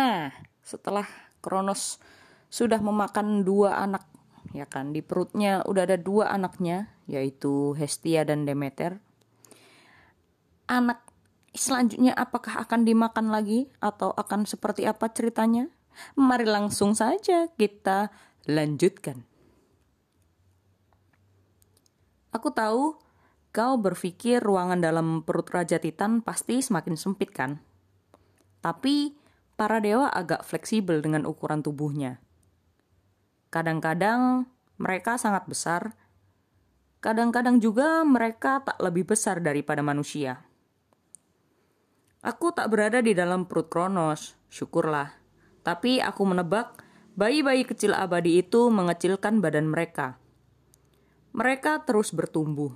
Nah, setelah Kronos sudah memakan dua anak, ya kan, di perutnya udah ada dua anaknya, yaitu Hestia dan Demeter. Anak selanjutnya apakah akan dimakan lagi atau akan seperti apa ceritanya? Mari langsung saja kita lanjutkan. Aku tahu kau berpikir ruangan dalam perut Raja Titan pasti semakin sempit kan? Tapi para dewa agak fleksibel dengan ukuran tubuhnya. Kadang-kadang mereka sangat besar, kadang-kadang juga mereka tak lebih besar daripada manusia. Aku tak berada di dalam perut Kronos, syukurlah. Tapi aku menebak bayi-bayi kecil abadi itu mengecilkan badan mereka. Mereka terus bertumbuh,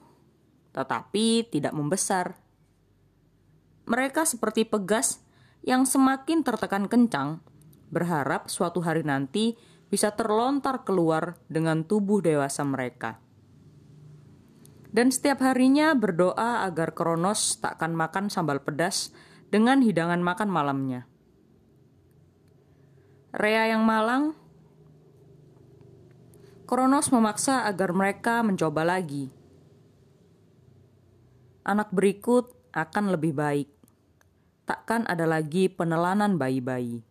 tetapi tidak membesar. Mereka seperti pegas yang semakin tertekan kencang, berharap suatu hari nanti bisa terlontar keluar dengan tubuh dewasa mereka. Dan setiap harinya berdoa agar Kronos takkan makan sambal pedas dengan hidangan makan malamnya. Rea yang malang, Kronos memaksa agar mereka mencoba lagi. Anak berikut akan lebih baik. Takkan ada lagi penelanan bayi-bayi.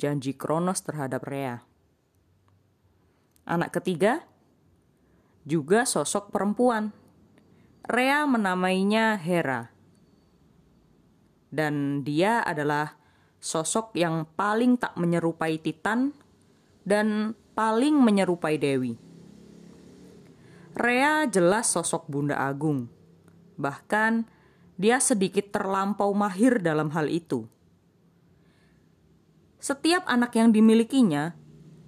Janji Kronos terhadap Rea. Anak ketiga juga sosok perempuan. Rea menamainya Hera dan dia adalah sosok yang paling tak menyerupai Titan dan paling menyerupai Dewi. Rea jelas sosok Bunda Agung. Bahkan dia sedikit terlampau mahir dalam hal itu. Setiap anak yang dimilikinya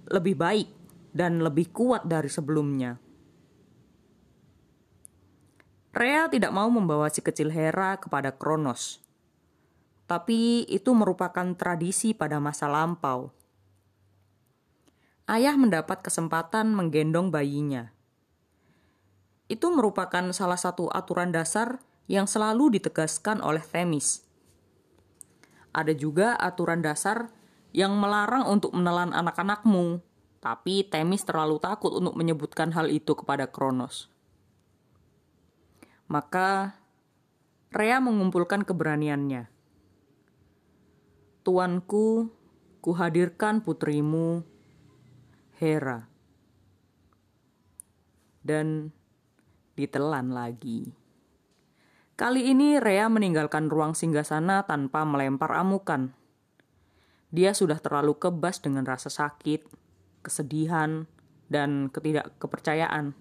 lebih baik dan lebih kuat dari sebelumnya. Rea tidak mau membawa si kecil Hera kepada Kronos tapi itu merupakan tradisi pada masa lampau. Ayah mendapat kesempatan menggendong bayinya. Itu merupakan salah satu aturan dasar yang selalu ditegaskan oleh Themis. Ada juga aturan dasar yang melarang untuk menelan anak-anakmu, tapi Themis terlalu takut untuk menyebutkan hal itu kepada Kronos. Maka Rea mengumpulkan keberaniannya Tuanku, kuhadirkan putrimu, Hera. Dan ditelan lagi. Kali ini Rea meninggalkan ruang singgasana tanpa melempar amukan. Dia sudah terlalu kebas dengan rasa sakit, kesedihan, dan ketidakkepercayaan.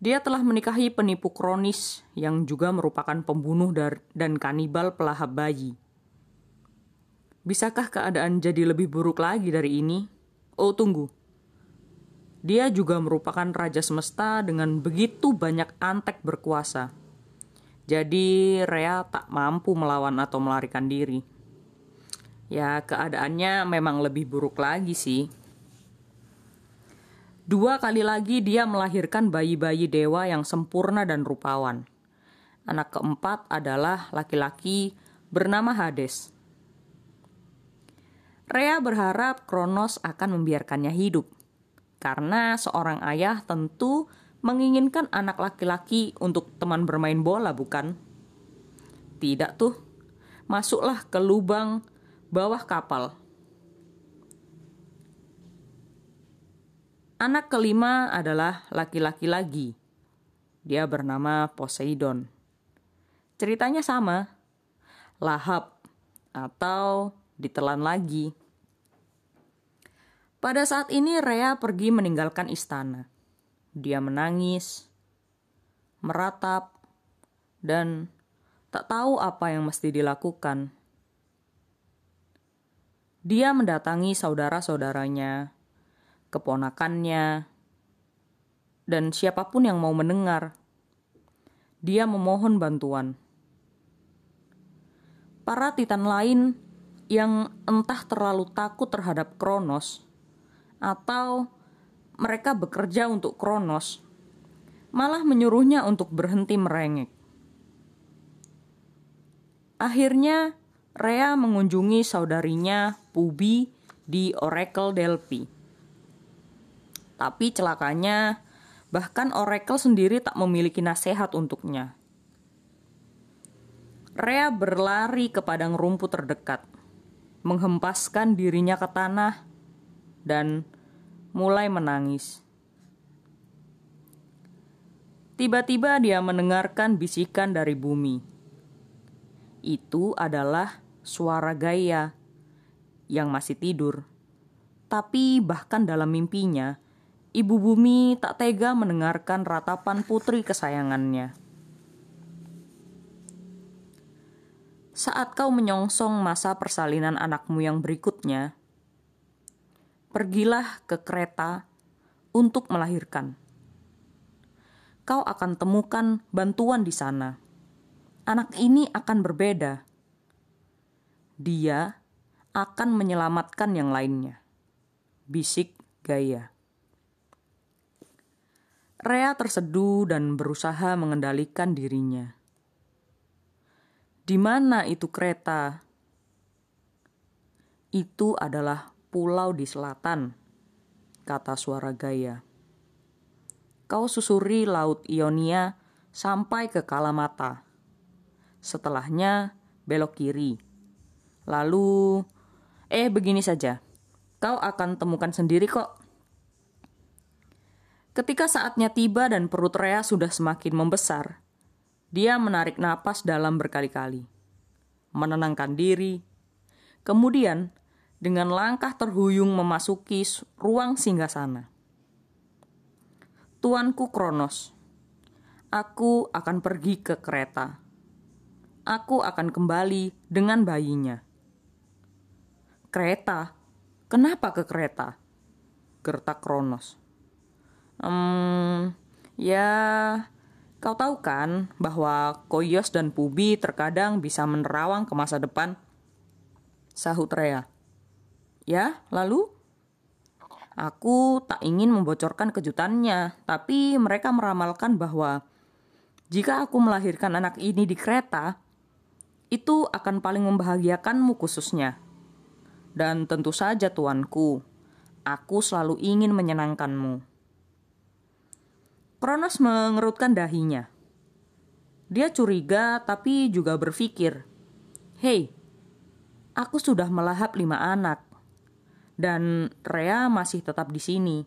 Dia telah menikahi penipu kronis yang juga merupakan pembunuh dan kanibal pelahap bayi. Bisakah keadaan jadi lebih buruk lagi dari ini? Oh, tunggu. Dia juga merupakan raja semesta dengan begitu banyak antek berkuasa. Jadi Rea tak mampu melawan atau melarikan diri. Ya, keadaannya memang lebih buruk lagi sih. Dua kali lagi dia melahirkan bayi-bayi dewa yang sempurna dan rupawan. Anak keempat adalah laki-laki bernama Hades. Rea berharap Kronos akan membiarkannya hidup, karena seorang ayah tentu menginginkan anak laki-laki untuk teman bermain bola, bukan? Tidak tuh, masuklah ke lubang bawah kapal Anak kelima adalah laki-laki lagi. Dia bernama Poseidon. Ceritanya sama. Lahap atau ditelan lagi. Pada saat ini Rea pergi meninggalkan istana. Dia menangis, meratap, dan tak tahu apa yang mesti dilakukan. Dia mendatangi saudara-saudaranya keponakannya, dan siapa pun yang mau mendengar. Dia memohon bantuan. Para titan lain yang entah terlalu takut terhadap Kronos atau mereka bekerja untuk Kronos malah menyuruhnya untuk berhenti merengek. Akhirnya Rea mengunjungi saudarinya Pubi di Oracle Delphi. Tapi celakanya, bahkan Oracle sendiri tak memiliki nasihat untuknya. Rea berlari ke padang rumput terdekat, menghempaskan dirinya ke tanah, dan mulai menangis. Tiba-tiba dia mendengarkan bisikan dari bumi. Itu adalah suara Gaia yang masih tidur. Tapi bahkan dalam mimpinya, ibu bumi tak tega mendengarkan ratapan putri kesayangannya. Saat kau menyongsong masa persalinan anakmu yang berikutnya, pergilah ke kereta untuk melahirkan kau akan temukan bantuan di sana. Anak ini akan berbeda. Dia akan menyelamatkan yang lainnya. Bisik Gaya. Rea terseduh dan berusaha mengendalikan dirinya. Di mana itu kereta? Itu adalah pulau di selatan, kata suara Gaya kau susuri Laut Ionia sampai ke Kalamata. Setelahnya belok kiri. Lalu, eh begini saja, kau akan temukan sendiri kok. Ketika saatnya tiba dan perut Rea sudah semakin membesar, dia menarik napas dalam berkali-kali, menenangkan diri, kemudian dengan langkah terhuyung memasuki ruang singgasana. Tuanku Kronos, aku akan pergi ke kereta. Aku akan kembali dengan bayinya. Kereta? Kenapa ke kereta? Gertak Kronos. Hmm, ya, kau tahu kan bahwa Koyos dan Pubi terkadang bisa menerawang ke masa depan? Sahut Rea. Ya, lalu? Aku tak ingin membocorkan kejutannya, tapi mereka meramalkan bahwa jika aku melahirkan anak ini di kereta, itu akan paling membahagiakanmu khususnya. Dan tentu saja tuanku, aku selalu ingin menyenangkanmu. Kronos mengerutkan dahinya. Dia curiga tapi juga berpikir, Hei, aku sudah melahap lima anak dan Rea masih tetap di sini.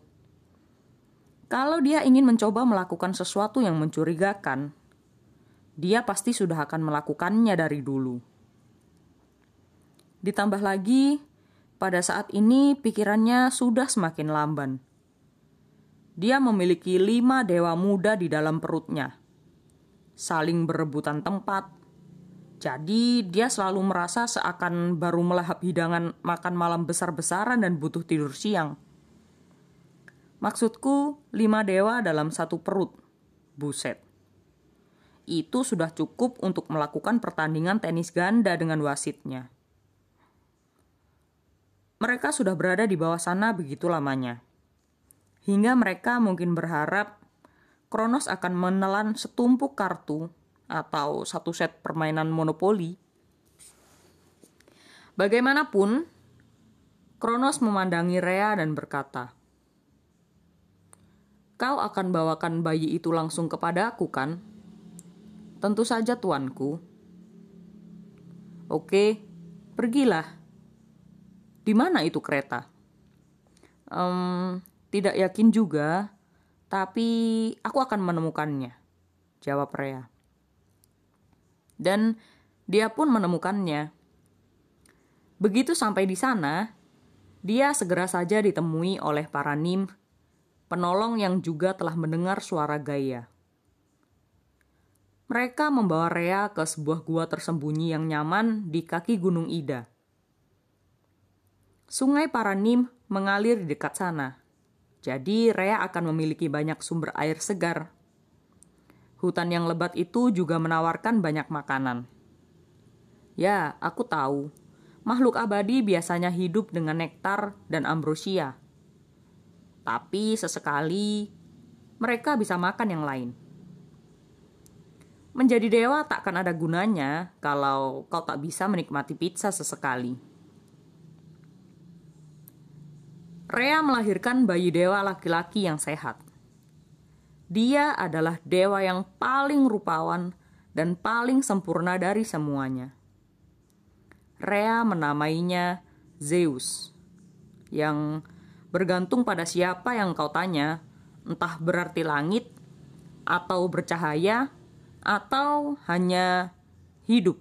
Kalau dia ingin mencoba melakukan sesuatu yang mencurigakan, dia pasti sudah akan melakukannya dari dulu. Ditambah lagi, pada saat ini pikirannya sudah semakin lamban. Dia memiliki lima dewa muda di dalam perutnya, saling berebutan tempat, jadi dia selalu merasa seakan baru melahap hidangan makan malam besar-besaran dan butuh tidur siang. Maksudku, lima dewa dalam satu perut. Buset. Itu sudah cukup untuk melakukan pertandingan tenis ganda dengan wasitnya. Mereka sudah berada di bawah sana begitu lamanya. Hingga mereka mungkin berharap Kronos akan menelan setumpuk kartu atau satu set permainan monopoli. Bagaimanapun, Kronos memandangi Rea dan berkata, Kau akan bawakan bayi itu langsung kepada aku, kan? Tentu saja, tuanku. Oke, pergilah. Di mana itu kereta? Um, tidak yakin juga, tapi aku akan menemukannya. Jawab Rea dan dia pun menemukannya. Begitu sampai di sana, dia segera saja ditemui oleh para nim, penolong yang juga telah mendengar suara Gaia. Mereka membawa Rea ke sebuah gua tersembunyi yang nyaman di kaki Gunung Ida. Sungai Paranim mengalir di dekat sana, jadi Rea akan memiliki banyak sumber air segar Hutan yang lebat itu juga menawarkan banyak makanan. Ya, aku tahu. Makhluk abadi biasanya hidup dengan nektar dan ambrosia. Tapi sesekali mereka bisa makan yang lain. Menjadi dewa tak akan ada gunanya kalau kau tak bisa menikmati pizza sesekali. Rea melahirkan bayi dewa laki-laki yang sehat. Dia adalah dewa yang paling rupawan dan paling sempurna dari semuanya. Rea menamainya Zeus, yang bergantung pada siapa yang kau tanya, entah berarti langit atau bercahaya atau hanya hidup.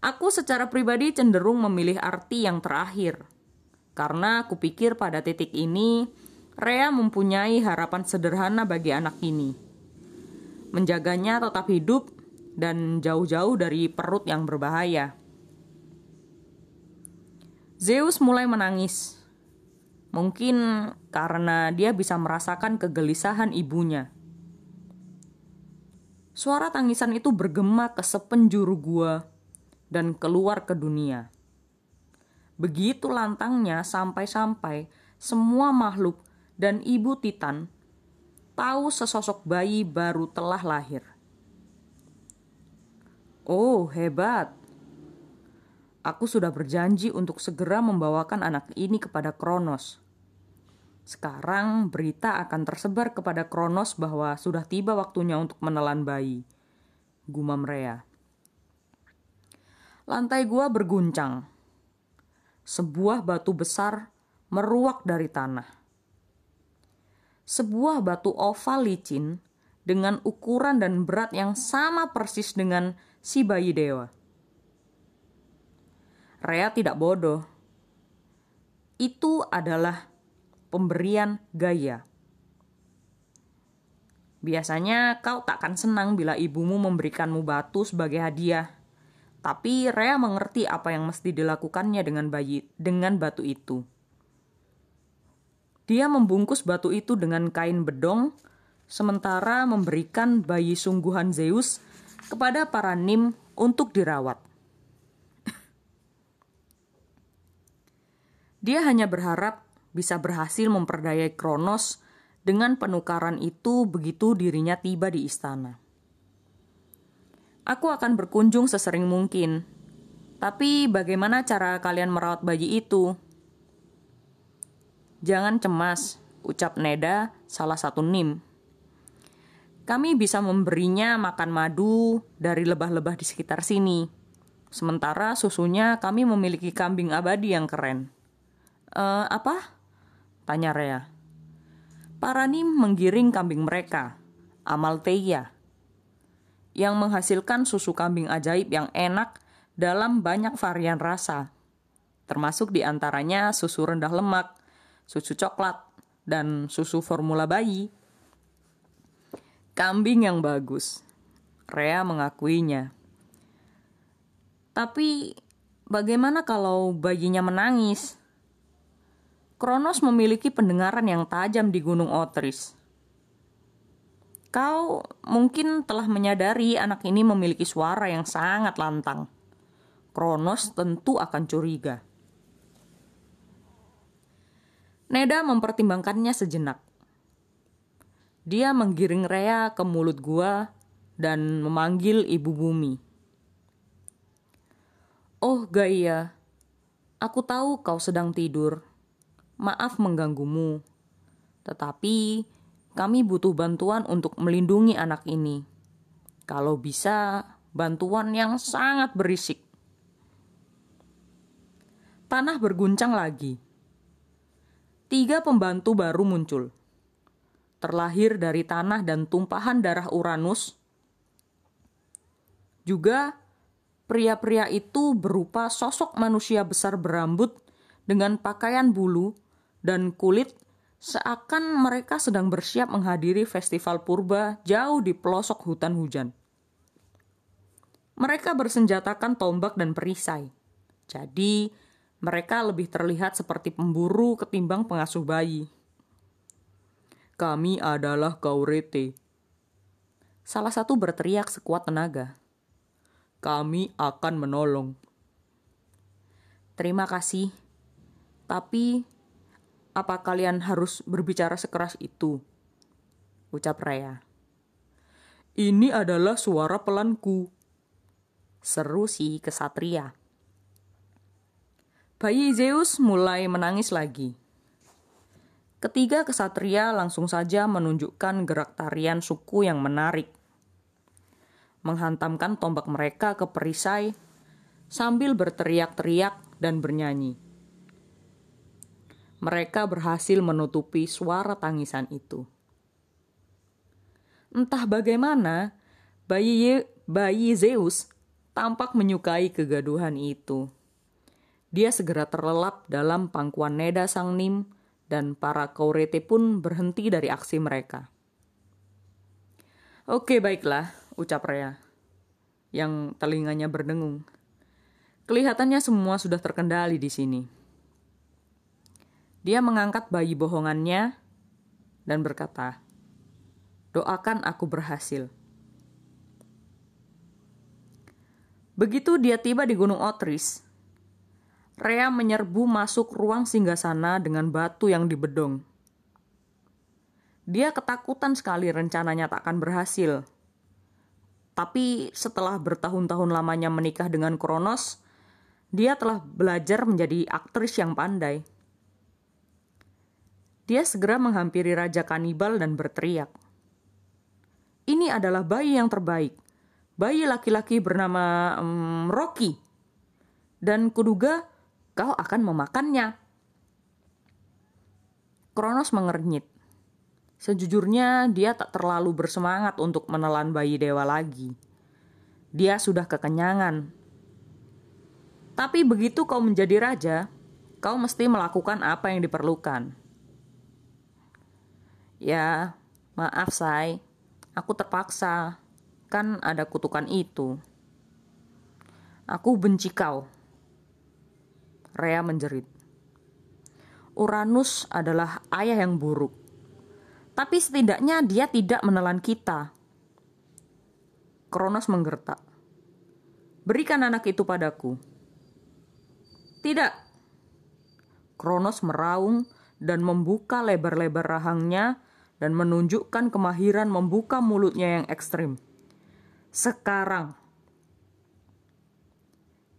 Aku secara pribadi cenderung memilih arti yang terakhir, karena aku pikir pada titik ini Rea mempunyai harapan sederhana bagi anak ini. Menjaganya tetap hidup dan jauh-jauh dari perut yang berbahaya. Zeus mulai menangis. Mungkin karena dia bisa merasakan kegelisahan ibunya. Suara tangisan itu bergema ke sepenjuru gua dan keluar ke dunia. Begitu lantangnya sampai-sampai semua makhluk dan ibu Titan tahu sesosok bayi baru telah lahir. Oh, hebat. Aku sudah berjanji untuk segera membawakan anak ini kepada Kronos. Sekarang berita akan tersebar kepada Kronos bahwa sudah tiba waktunya untuk menelan bayi. Gumam Rea. Lantai gua berguncang. Sebuah batu besar meruak dari tanah. Sebuah batu oval licin dengan ukuran dan berat yang sama persis dengan si bayi dewa. Rea tidak bodoh. Itu adalah pemberian gaya. Biasanya kau takkan senang bila ibumu memberikanmu batu sebagai hadiah. Tapi Rea mengerti apa yang mesti dilakukannya dengan bayi dengan batu itu. Dia membungkus batu itu dengan kain bedong, sementara memberikan bayi sungguhan Zeus kepada para nim untuk dirawat. Dia hanya berharap bisa berhasil memperdayai Kronos dengan penukaran itu begitu dirinya tiba di istana. Aku akan berkunjung sesering mungkin. Tapi bagaimana cara kalian merawat bayi itu? Jangan cemas, ucap Neda, salah satu nim. Kami bisa memberinya makan madu dari lebah-lebah di sekitar sini. Sementara susunya kami memiliki kambing abadi yang keren. Uh, apa? Tanya Rea. Para nim menggiring kambing mereka, Amaltheia, yang menghasilkan susu kambing ajaib yang enak dalam banyak varian rasa, termasuk di antaranya susu rendah lemak, susu coklat, dan susu formula bayi. Kambing yang bagus, Rea mengakuinya. Tapi bagaimana kalau bayinya menangis? Kronos memiliki pendengaran yang tajam di Gunung Otris. Kau mungkin telah menyadari anak ini memiliki suara yang sangat lantang. Kronos tentu akan curiga. Neda mempertimbangkannya sejenak. Dia menggiring Rea ke mulut gua dan memanggil ibu bumi. Oh Gaia, aku tahu kau sedang tidur maaf mengganggumu. Tetapi kami butuh bantuan untuk melindungi anak ini. Kalau bisa, bantuan yang sangat berisik. Tanah berguncang lagi. Tiga pembantu baru muncul. Terlahir dari tanah dan tumpahan darah Uranus. Juga pria-pria itu berupa sosok manusia besar berambut dengan pakaian bulu dan kulit seakan mereka sedang bersiap menghadiri festival purba jauh di pelosok hutan hujan. Mereka bersenjatakan tombak dan perisai. Jadi, mereka lebih terlihat seperti pemburu ketimbang pengasuh bayi. Kami adalah Kaurete. Salah satu berteriak sekuat tenaga. Kami akan menolong. Terima kasih. Tapi apa kalian harus berbicara sekeras itu? Ucap Raya. Ini adalah suara pelanku. Seru si kesatria. Bayi Zeus mulai menangis lagi. Ketiga kesatria langsung saja menunjukkan gerak tarian suku yang menarik. Menghantamkan tombak mereka ke perisai sambil berteriak-teriak dan bernyanyi. Mereka berhasil menutupi suara tangisan itu. Entah bagaimana, bayi, bayi Zeus tampak menyukai kegaduhan itu. Dia segera terlelap dalam pangkuan Neda sang Nim dan para Kaurete pun berhenti dari aksi mereka. Oke baiklah, ucap Rea, yang telinganya berdengung. Kelihatannya semua sudah terkendali di sini. Dia mengangkat bayi bohongannya dan berkata, Doakan aku berhasil. Begitu dia tiba di Gunung Otris, Rea menyerbu masuk ruang singgasana dengan batu yang dibedong. Dia ketakutan sekali rencananya tak akan berhasil. Tapi setelah bertahun-tahun lamanya menikah dengan Kronos, dia telah belajar menjadi aktris yang pandai. Dia segera menghampiri Raja Kanibal dan berteriak. Ini adalah bayi yang terbaik. Bayi laki-laki bernama um, Rocky. Dan kuduga kau akan memakannya. Kronos mengernyit. Sejujurnya dia tak terlalu bersemangat untuk menelan bayi dewa lagi. Dia sudah kekenyangan tapi begitu kau menjadi raja, kau mesti melakukan apa yang diperlukan. Ya, maaf say, aku terpaksa. Kan ada kutukan itu. Aku benci kau. Rea menjerit. Uranus adalah ayah yang buruk. Tapi setidaknya dia tidak menelan kita. Kronos menggertak. Berikan anak itu padaku. Tidak. Kronos meraung dan membuka lebar-lebar rahangnya dan menunjukkan kemahiran membuka mulutnya yang ekstrim. Sekarang.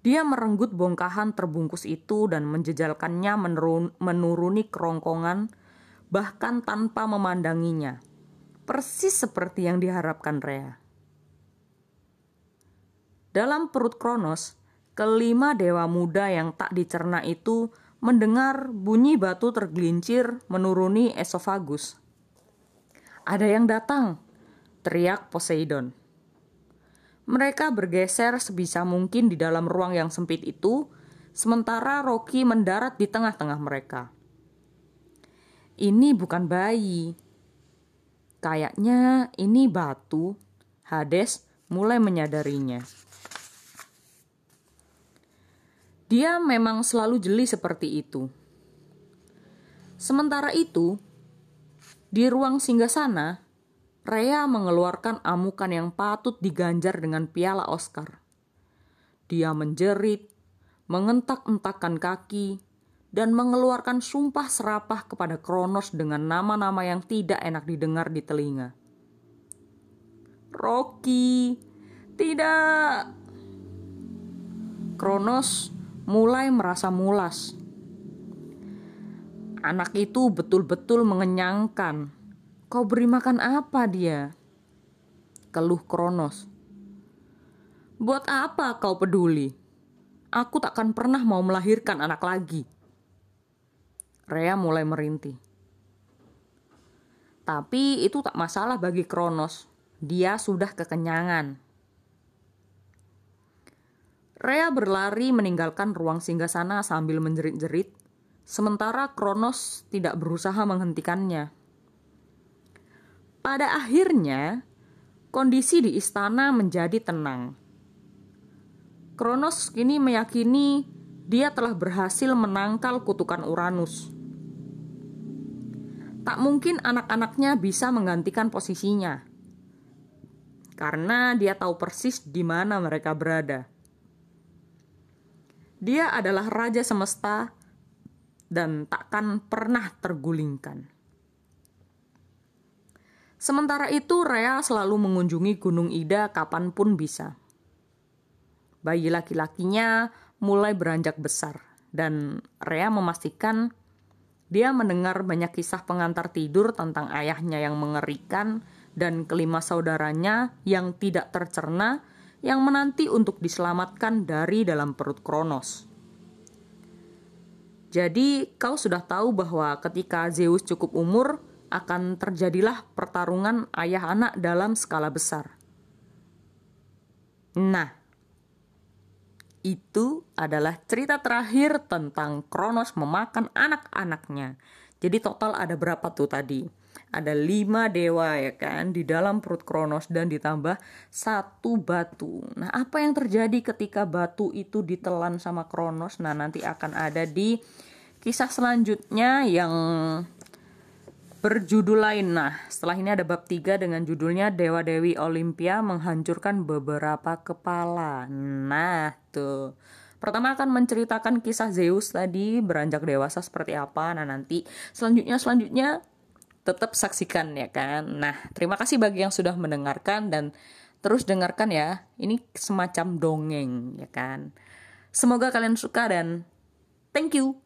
Dia merenggut bongkahan terbungkus itu dan menjejalkannya menurun, menuruni kerongkongan bahkan tanpa memandanginya. Persis seperti yang diharapkan Rea. Dalam perut Kronos, Kelima dewa muda yang tak dicerna itu mendengar bunyi batu tergelincir menuruni esofagus. Ada yang datang, teriak Poseidon. Mereka bergeser sebisa mungkin di dalam ruang yang sempit itu, sementara Rocky mendarat di tengah-tengah mereka. Ini bukan bayi. Kayaknya ini batu. Hades mulai menyadarinya. Dia memang selalu jeli seperti itu. Sementara itu, di ruang singgasana, Rea mengeluarkan amukan yang patut diganjar dengan piala Oscar. Dia menjerit, mengentak-entakan kaki, dan mengeluarkan sumpah serapah kepada Kronos dengan nama-nama yang tidak enak didengar di telinga. Rocky, tidak. Kronos mulai merasa mulas. Anak itu betul-betul mengenyangkan. Kau beri makan apa dia? Keluh Kronos. Buat apa kau peduli? Aku takkan pernah mau melahirkan anak lagi. Rea mulai merintih. Tapi itu tak masalah bagi Kronos. Dia sudah kekenyangan. Rea berlari meninggalkan ruang singgasana sambil menjerit-jerit, sementara Kronos tidak berusaha menghentikannya. Pada akhirnya, kondisi di istana menjadi tenang. Kronos kini meyakini dia telah berhasil menangkal kutukan Uranus. Tak mungkin anak-anaknya bisa menggantikan posisinya, karena dia tahu persis di mana mereka berada. Dia adalah raja semesta dan takkan pernah tergulingkan. Sementara itu, Rea selalu mengunjungi Gunung Ida kapan pun bisa. Bayi laki-lakinya mulai beranjak besar, dan Rea memastikan dia mendengar banyak kisah pengantar tidur tentang ayahnya yang mengerikan dan kelima saudaranya yang tidak tercerna yang menanti untuk diselamatkan dari dalam perut Kronos. Jadi, kau sudah tahu bahwa ketika Zeus cukup umur, akan terjadilah pertarungan ayah anak dalam skala besar. Nah, itu adalah cerita terakhir tentang Kronos memakan anak-anaknya. Jadi total ada berapa tuh tadi? Ada lima dewa ya kan di dalam perut Kronos dan ditambah satu batu. Nah apa yang terjadi ketika batu itu ditelan sama Kronos? Nah nanti akan ada di kisah selanjutnya yang berjudul lain. Nah, setelah ini ada bab 3 dengan judulnya Dewa Dewi Olimpia menghancurkan beberapa kepala. Nah, tuh. Pertama akan menceritakan kisah Zeus tadi beranjak dewasa seperti apa. Nah, nanti selanjutnya selanjutnya tetap saksikan ya kan. Nah, terima kasih bagi yang sudah mendengarkan dan terus dengarkan ya. Ini semacam dongeng ya kan. Semoga kalian suka dan thank you.